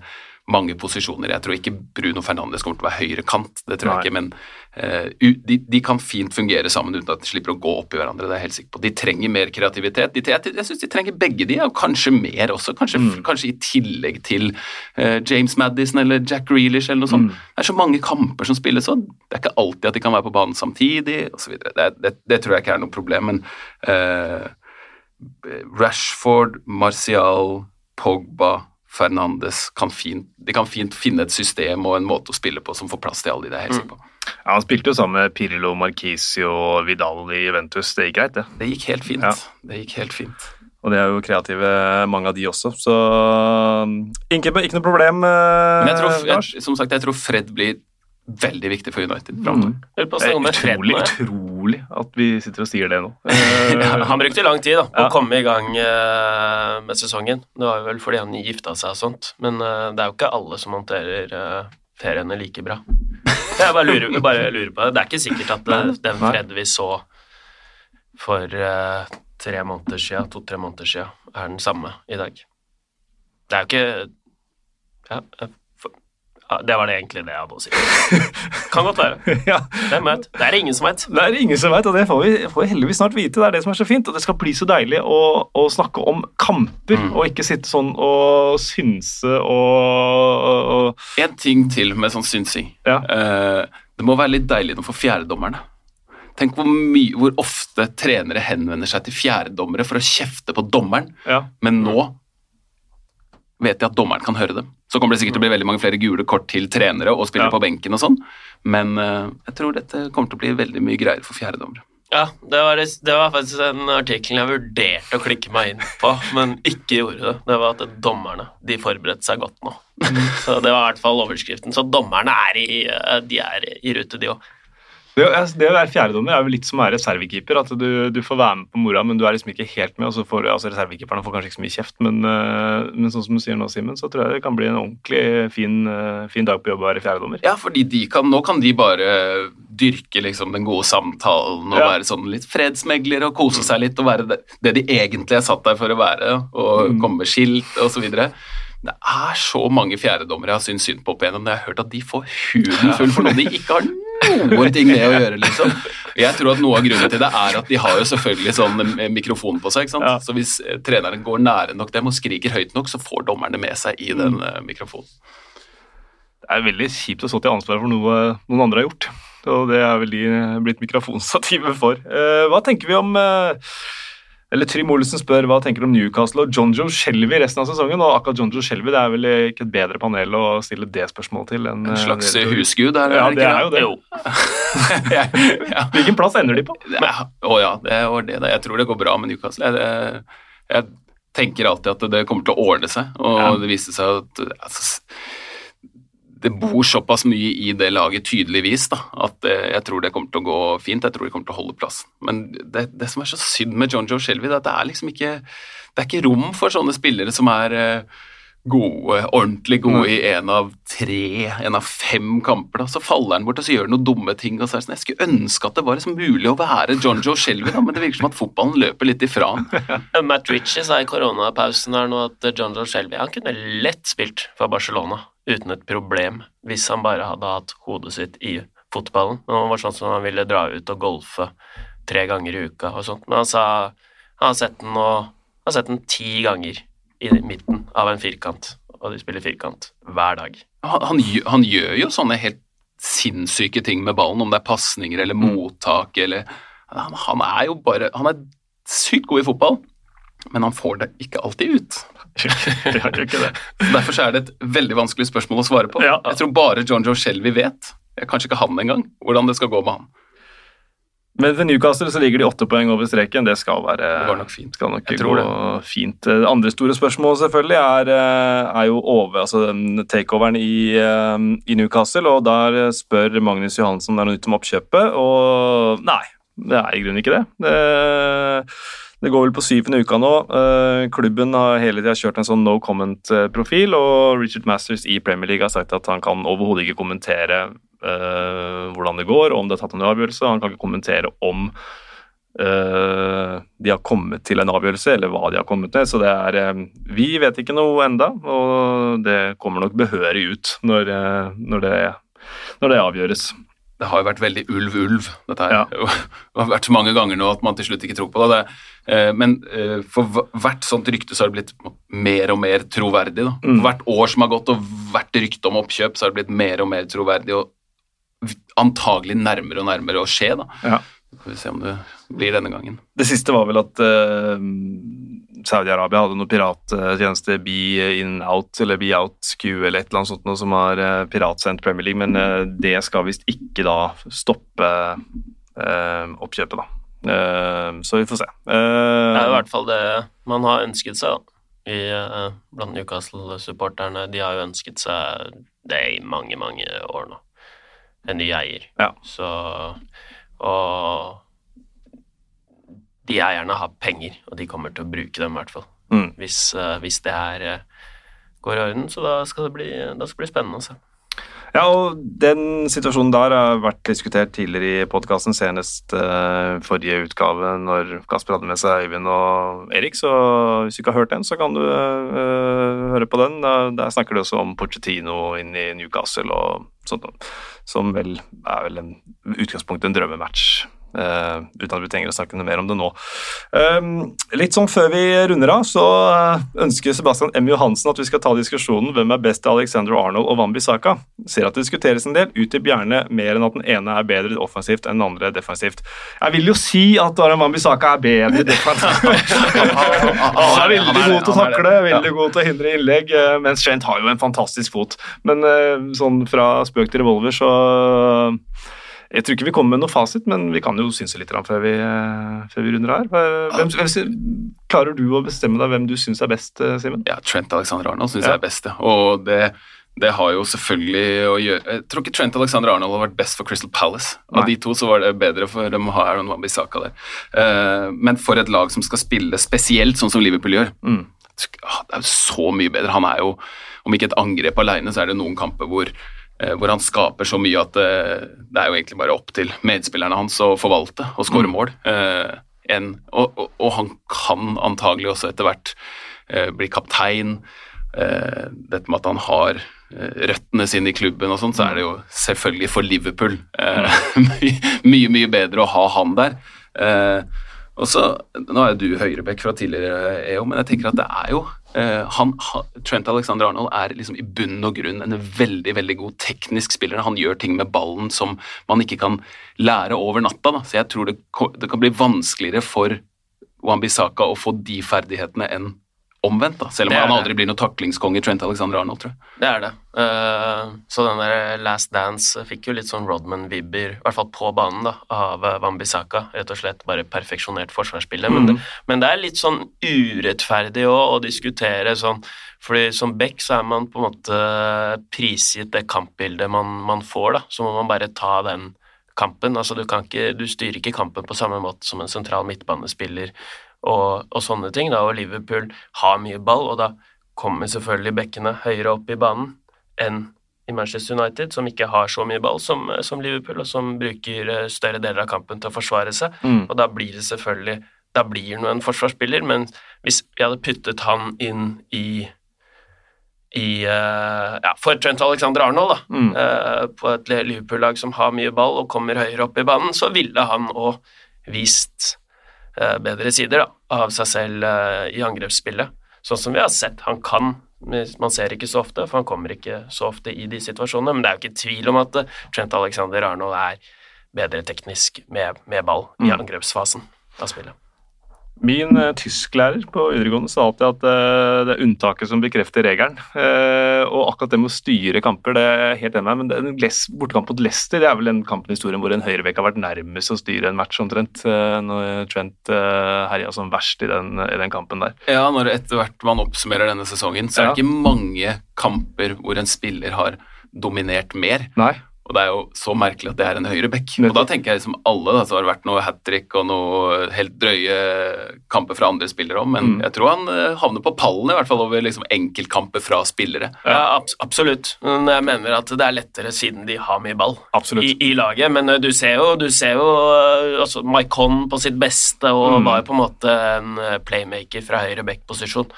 mange posisjoner. Jeg tror ikke Bruno Fernandes kommer til å være høyre kant, det tror Nei. jeg ikke, men uh, de, de, kan fint fungere sammen uten at de slipper å gå opp i hverandre, det er jeg helt sikker på. De trenger mer kreativitet. De, jeg jeg syns de trenger begge de, og kanskje mer også. Kanskje, mm. kanskje i tillegg til uh, James Madison eller Jack Grealish eller noe sånt. Mm. Det er så mange kamper som spilles sånn. Det er ikke alltid at de kan være på banen samtidig, osv. Det, det, det tror jeg ikke er noe problem, men uh, Rashford, Martial, Pogba Fernandes kan fint, de kan fint finne et system og en måte å spille på som får plass til alle de, det er helt sikker på. Ja, Han spilte jo sammen med Pirlo, Marquisio og Vidal i Juventus. Det gikk greit, det. Det gikk helt fint. Ja. Det gikk helt fint. Og de er jo kreative, mange av de også, så ikke, ikke noe problem. Men jeg tror, jeg, som sagt, jeg tror Fred blir veldig viktig for United framover. Mm. Utrolig, utrolig at vi sitter og sier det nå. han brukte lang tid da, på ja. å komme i gang uh, med sesongen. Det var vel fordi han gifta seg og sånt, men uh, det er jo ikke alle som håndterer uh, feriene like bra. Jeg bare lurer, bare lurer, på det. Det er ikke sikkert at den Fred vi så for tre måneder siden, to-tre måneder siden, er den samme i dag. Det er jo ikke ja, det var det egentlig det jeg hadde å si. Kan godt være. ja. Hvem vet? Det er det ingen som vet. Det er det ingen som vet, og det får vi, får vi, heldigvis snart vite. Det er det som er så fint. Og det skal bli så deilig å, å snakke om kamper, mm. og ikke sitte sånn og synse og, og, En ting til med sånn synsing. Ja. Uh, det må være litt deilig nå for fjerdedommerne. Tenk hvor, mye, hvor ofte trenere henvender seg til fjerdedommere for å kjefte på dommeren, ja. men nå vet de at dommeren kan høre dem. Så kommer det sikkert til å bli veldig mange flere gule kort til trenere og spillere ja. på benken og sånn, men uh, jeg tror dette kommer til å bli veldig mye greier for fjerdedommere. Ja, det var, det var, faktisk en artikkel jeg vurderte å klikke meg inn på, men ikke gjorde det. Det var at dommerne de forberedte seg godt nå. Mm. Så Det var i hvert fall overskriften. Så dommerne er i, eh, de er i rute, de òg. Det, det, å være fjerdedommer er jo litt som å være reservekeeper. at du, du, får være med på mora, men du er liksom ikke helt med. og så får altså Reservekeeperne får kanskje ikke så mye kjeft, men, uh, men sånn som du sier nå, Simen, så tror jeg det kan bli en ordentlig fin, uh, fin dag på jobb å være fjerdedommer. Ja, fordi de kan, nå kan de bare dyrke liksom den gode samtalen og ja. være sånn litt fredsmegler og kose seg litt og være det, det de egentlig er satt der for å være, og mm. komme med skilt osv. Det er så mange fjerdedommere jeg har syntes synd på opp igjennom. Jeg har hørt at de får huden full for noe de ikke har noen ting med å gjøre, liksom. Jeg tror at noe av grunnen til det er at de har jo selvfølgelig sånn mikrofon på seg. ikke sant? Ja. Så hvis eh, treneren går nære nok dem og skriker høyt nok, så får dommerne med seg i den eh, mikrofonen. Det er veldig kjipt å stå til ansvar for noe noen andre har gjort. Og det er vel de blitt mikrofonstativet for. Eh, hva tenker vi om Eller Trym Olsen spør hva tenker du om Newcastle og John Joe Shelby resten av sesongen. Og akkurat John Joe Shelby det er vel ikke et bedre panel å stille det spørsmålet til En, En eh, slags en husgud, er det Ja, det er jo det. Jo. ja. Hvilken plass ender de på? Ja, å ja, det var det. Jeg tror det går bra med Newcastle. Jeg, jeg, tenker alltid at det kommer til å ordne seg, og det viste seg at altså, det bor såpass mye i det laget, tydeligvis, da, at eh, jeg tror det kommer til å gå fint. Jeg tror de kommer til å holde plassen. Men det, det som er så synd med John Joe Shelby, det er at det er liksom ikke det er ikke rom for sånne spillere som er eh, gode, ordentlig gode i en av tre, en av fem kamper. da, Så faller han bort og så gjør han noen dumme ting. og så er det sånn, Jeg skulle ønske at det var liksom mulig å være John Joe Shelby, da, men det virker som at fotballen løper litt ifra han. Matt Ritchie sa i koronapausen her nå at John Joe Shelby han kunne lett spilt for Barcelona uten et problem hvis han bare hadde hatt hodet sitt i fotballen. Men han var sånn som han ville dra ut og golfe tre ganger i uka og sånt. Men han sa han har sett den, og, han har sett den ti ganger i midten av en firkant, og de spiller firkant hver dag. Han, han, han gjør jo sånne helt sinnssyke ting med ballen, om det er pasninger eller mottak eller han, han er jo bare Han er sykt god i fotball, men han får det ikke alltid ut. Jeg ikke det. Derfor er det et veldig vanskelig spørsmål å svare på. Ja. Jeg tror bare John Joe Shelby vet, kanskje ikke han engang, hvordan det skal gå med han. Men for Newcastle så ligger de åtte poeng over streken. Det skal være Det nok fint. Skal nok gå det. fint. Det andre store spørsmålet selvfølgelig er, eh, er jo over, altså den takeoveren i, eh, i Newcastle, og der spør Magnus Johansen om det er noe nytt om oppkjøpet, og nei, det er i grunnen ikke det. Det, det går vel på syvende uka nå. Eh, Klubben har hele tida kjørt en sånn no comment-profil, og Richard Masters i Premier League har sagt at han kan overhodet ikke kommentere eh, hvordan det går, om det er tatt en avgjørelse. Han kan ikke kommentere om eh, de har kommet til en avgjørelse, eller hva de har kommet til. Så det er eh, Vi vet ikke noe enda, og det kommer nok behørig ut når, eh, når, det, når det avgjøres. Det har jo vært veldig ulv-ulv, dette her. Ja. Det har vært så mange ganger nå at man til slutt ikke tror på det. det eh, men eh, for hvert sånt rykte så har det blitt mer og mer troverdig. Da. Mm. Hvert år som har gått og hvert rykte om oppkjøp, så har det blitt mer og mer troverdig og antagelig nærmere og nærmere å skje. Da. Ja. Skal vi se om det blir denne gangen. Det siste var vel at uh, Saudi-Arabia hadde noe pirattjeneste Be In Out eller Be Out Q eller et eller annet sånt noe som har uh, piratsendt Premier League, men uh, det skal visst ikke da stoppe eh, oppkjøpet, da. Eh, så vi får se. Det er i hvert fall det man har ønsket seg da. I, eh, blant Newcastle-supporterne. De har jo ønsket seg det i mange, mange år nå. En ny eier. Ja. Så Og de eierne har penger, og de kommer til å bruke dem i hvert fall. Mm. Hvis, eh, hvis det her eh, går i orden, så da skal det bli, da skal det bli spennende å se. Ja, og den situasjonen der har vært diskutert tidligere i podkasten, senest eh, forrige utgave, når Kasper hadde med seg Øyvind og Erik. Så hvis du ikke har hørt den, så kan du eh, høre på den. Der, snakker de også om Pochettino inn i Newcastle og sånt. Som vel er vel en utgangspunktet en drømmematch. Eh, uten at vi trenger å snakke noe mer om det nå. Um, litt sånn før vi runder av, så eh, ønsker Sebastian M. Johansen at vi skal ta diskusjonen hvem er best av Alexander Arnold og Wambi Saka. Ser at det diskuteres en del, utdyp gjerne mer enn at den ene er bedre offensivt enn den andre defensivt. Jeg vil jo si at Aram Wambi Saka er bedre defensivt. Han er veldig god til å takle, veldig god til å hindre innlegg, eh, mens Trent har jo en fantastisk fot. Men uh, sånn fra spøk til revolver, så jeg tror ikke vi kommer med noe fasit, men vi kan jo synse litt før vi, eh, før vi runder her. Klarer du å bestemme deg hvem du syns er best, eh, Simen? Ja, Trent Alexander Arnold syns Ja. jeg er best, og det, det har jo selvfølgelig å gjøre Jeg tror ikke Trent Alexander Arnold har vært best for Crystal Palace. Av Nei. de to så var det bedre for dem å ha Aaron Wan-Bissaka der. Eh, men for et lag som skal spille spesielt sånn som Liverpool gjør, Mm. ah, det er jo så mye bedre. Han er jo, om ikke et angrep alene, så er det noen kamper hvor, hvor han skaper så mye at eh, det er jo egentlig bare opp til medspillerne hans å forvalte og skåre mål. Eh, en, og, og, og han kan antagelig også etter hvert eh, bli kaptein. Eh, dette med at han har røttene sine i klubben og sånn, så er det jo selvfølgelig for Liverpool eh, mye, mye bedre å ha han der. Eh, og så, Nå er jo du høyrebekk fra tidligere, EO, men jeg tenker at det er jo han, Trent Alexander Arnold er liksom i bunn og grunn en veldig veldig god teknisk spiller. Han gjør ting med ballen som man ikke kan lære over natta. Da. Så jeg tror det, det kan bli vanskeligere for Wambisaka å få de ferdighetene enn omvendt, da, selv om han aldri blir noen taklingskonge, Trent Alexander Arnold, tror jeg. Det er det. Uh, så den der Last Dance fikk jo litt sånn Rodman-vibber, i hvert fall på banen, da, av uh, Wambisaka. Rett og slett bare perfeksjonert forsvarsspillet. Mm. Men, det, men, det er litt sånn urettferdig å, å diskutere sånn fordi som back så er man på en måte prisgitt det kampbildet man, man får, da. Så må man bare ta den kampen. Altså, du, ikke, du styrer ikke kampen på samme måte som en sentral midtbanespiller og, og, sånne ting. Da, og Liverpool har mye ball, og da kommer selvfølgelig bekkene høyere opp i banen enn i Manchester United, som ikke har så mye ball som, som Liverpool, og som bruker eh, større deler av kampen til å forsvare seg. Mm. Og da blir det selvfølgelig Da blir han en forsvarsspiller, men hvis vi hadde puttet han inn i i, uh, ja, for Trent Alexander Arnold, da, mm. uh, på et Liverpool-lag som har mye ball og kommer høyere opp i banen, så ville han òg vist bedre sider da, av seg selv eh, i angrepsspillet. Sånn som vi har sett. Han kan, man ser ikke så ofte, for han kommer ikke så ofte i de situasjonene, men det er jo ikke tvil om at eh, Trent Alexander Arnold er bedre teknisk med, med ball i mm. angrepsfasen av spillet. Min uh, tysklærer på videregående sa alltid at uh, det er unntaket som bekrefter regelen. Uh, og akkurat det med å styre kamper, det er helt enig med men bortekamp mot Leicester det er vel den kampen i historien hvor en høyrebekk har vært nærmest å styre en match, omtrent. når Trent herja som verst i den, i den, kampen der. Ja, når etter hvert man oppsummerer denne sesongen, så er det ikke mange kamper hvor en spiller har dominert mer. Nei. Og det er jo så merkelig at det er en høyreback. Og da tenker jeg liksom alle, da, så har det vært noe hat trick og noe helt drøye kamper fra andre spillere òg, men mm. jeg tror han uh, havner på pallen, i hvert fall over liksom enkeltkamper fra spillere. Ja, ab absolutt. Men jeg mener at det er lettere siden de har mye ball i, i, laget. Men uh, du ser jo, du ser jo uh, altså Maikon på sitt beste og mm. var jo på en måte en playmaker fra høyre back-posisjon.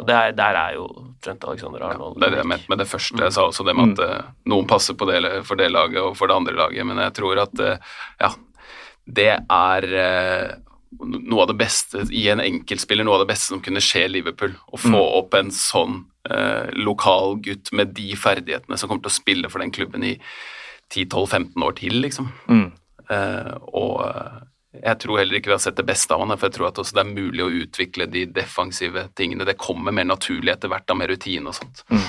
Og er, Der er jo Trent Alexander Arnold ja, Det er det jeg mente med det første. Jeg sa også det med at mm. noen passer på det, for det laget og for det andre laget, men jeg tror at uh, ja, det er uh, noe av det beste i en enkeltspiller, noe av det beste som kunne skje i Liverpool. Å få mm. opp en sånn lokal gutt med de ferdighetene som kommer til å spille for den klubben i 10-12-15 år til, liksom. Mm. og jeg tror heller ikke vi har sett det beste av han, for jeg tror at også det er mulig å utvikle de defensive tingene. Det kommer mer naturlig etter hvert, da, med rutine og sånt. Mm.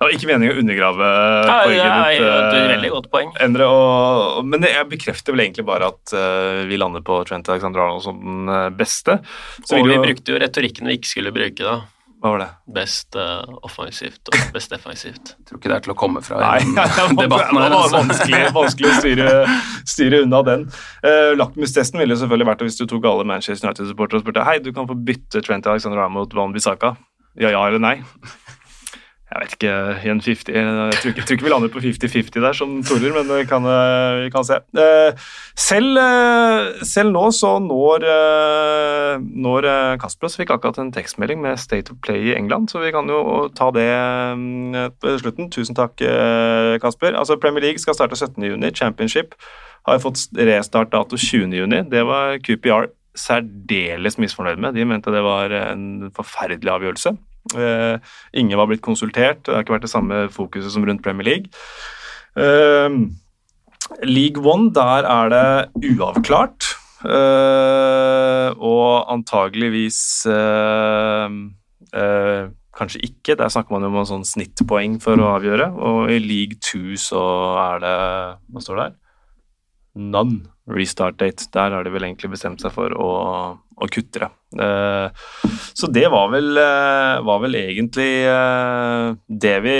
Det var ikke meningen å undergrave ja, poenget ja, ditt. Ja, er et veldig godt poeng. Endre, og, men jeg bekrefter vel egentlig bare at uh, vi lander på Trent Alexander Arnold som den eh, beste. Så og vi jo... brukte jo retorikken vi ikke skulle bruke, da. Hva var det? Best uh, offensivt og best defensivt. Jeg tror ikke det er til å komme fra Nei, ja, debatten her. Det var vanskelig, vanskelig å styre, styre, unna den. Uh, Lakmustesten ville selvfølgelig vært hvis du tok alle Manchester United-supportere og spurte hei, du kan få bytte Trent Alexander Arnold mot Van Bissaka. Ja, ja eller nei? Jeg vet ikke, en 50, jeg tror ikke, tror ikke vi lander på 50-50 der, som Torer, men vi kan, eh, vi kan se. Eh, selv, eh, selv, nå så når, når Kasper fikk akkurat en tekstmelding med State of Play i England, så vi kan jo ta det på slutten. Tusen takk, Kasper. Altså, Premier League skal starte 17.6. Championship har fått restart dato 20.6. Det var QPR særdeles misfornøyd med. De mente det var en forferdelig avgjørelse. Uh, ingen var blitt konsultert, det har ikke vært det samme fokuset som rundt Premier League. Uh, League One, der er det uavklart. Uh, og antageligvis kanskje ikke. Der snakker man jo om en sånn snittpoeng for å avgjøre. Og i League Two så er det Hva står det her? None restart date. Der har de vel egentlig bestemt seg for å, å kutte det. Eh, så det var vel, eh, var vel egentlig eh, det vi,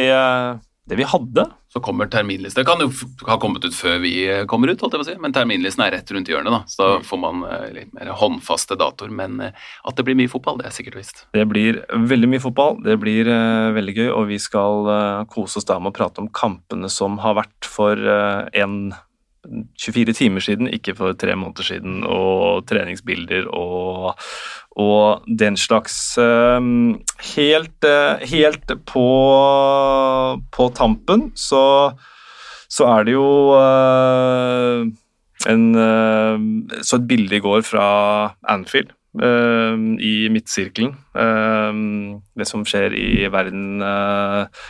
det vi hadde. Så kommer terminlisten. Det kan jo ha kommet ut før vi kommer ut, si. men terminlisten er rett rundt hjørnet. da, Så da mm. får man litt mer håndfaste datoer. Men at det blir mye fotball, det er sikkert visst. Det blir veldig mye fotball, det blir veldig gøy. Og vi skal kose oss da med å prate om kampene som har vært for en 24 timer siden, ikke for tre måneder siden, og treningsbilder og, og den slags. Ehm, helt, eh, helt på, på tampen så, så er det jo uh, en Så et bilde i går fra Anfield i midtsirkelen. det som skjer i verden,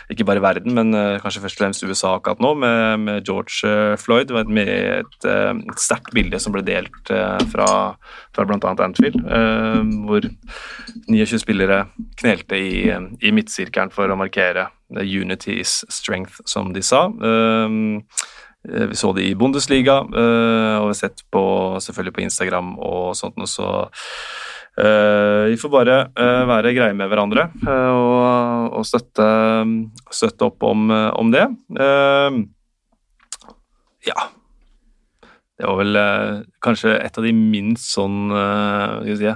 ikke bare verden, men kanskje først og fremst USA akkurat nå, med, George Floyd. Med et, et sterkt bilde som ble delt fra, fra bl.a. Anfield, hvor 29 spillere knelte i, i midtsirkelen for å markere Unity is strength, som de sa. Uh, Eh, vi så det i Bundesliga, eh, og vi har sett på, selvfølgelig på Instagram og sånt noe, så uh, vi får bare være greie med hverandre og støtte, støtte, opp om, om det. ja. Det var vel kanskje et av de minst sånn Skal vi si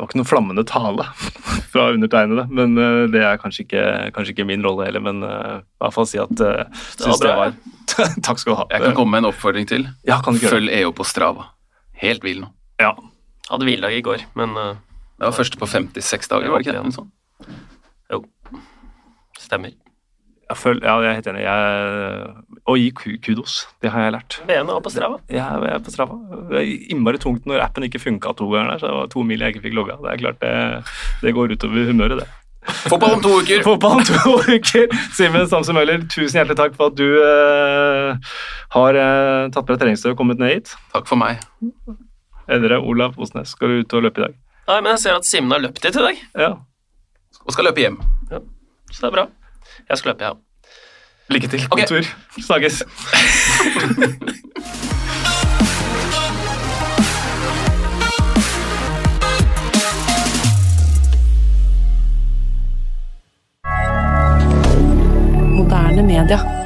det var ikke noen flammende tale fra undertegnede, men uh, det er kanskje ikke, kanskje ikke, min rolle heller. Men uh, i hvert fall si at uh, det var bra. Var, takk skal du ha. Jeg kan komme med en oppfordring til. Ja, Følg EO på Strava. Helt vill nå. Ja. Hadde hviledag i går, men Det var første på 56 dager, var det ikke det? Sånn. Jo. Stemmer. Jeg føler, ja, jeg er helt enig. Jeg, å gi kudos. Det har jeg lært. BN og på Strava. Ja, jeg er på Strava. Det er innmari tungt når appen ikke funka to ganger. så det var to mil jeg ikke fikk logga. Det er klart det, det går utover humøret, det. Fotball om to uker! Fotball om to uker. Simen Samse Møller, tusen hjertelig takk for at du uh, har uh, tatt på deg treningstøy og kommet ned hit. Takk for meg. Endre Olav Osnes, skal du ut og løpe i dag? Nei, men jeg ser at Simen har løpt litt i dag. Ja. Og skal løpe hjem. Ja, Så det er bra. Jeg skal løpe, jeg ja. òg. Lykke til. God tur. Snakkes. Moderne media.